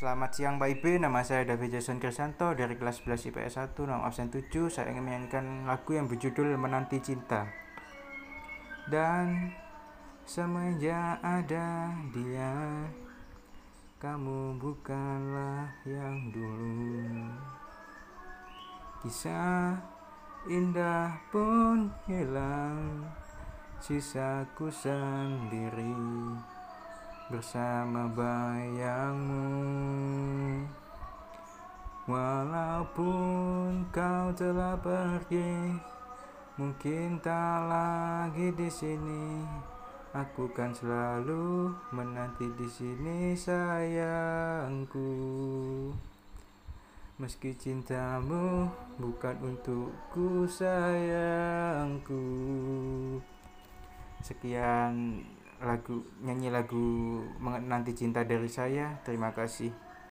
Selamat siang Pak Ibe, nama saya David Jason Krisanto dari kelas 11 IPS 1 nomor absen 7 Saya ingin menyanyikan lagu yang berjudul Menanti Cinta. Dan semenjak ada dia Kamu bukanlah yang dulu. Kisah indah pun hilang Sisaku sendiri bersama bayangmu. Walaupun kau telah pergi Mungkin tak lagi di sini. Aku kan selalu menanti di sini sayangku. Meski cintamu bukan untukku sayangku. Sekian lagu nyanyi lagu menanti cinta dari saya. Terima kasih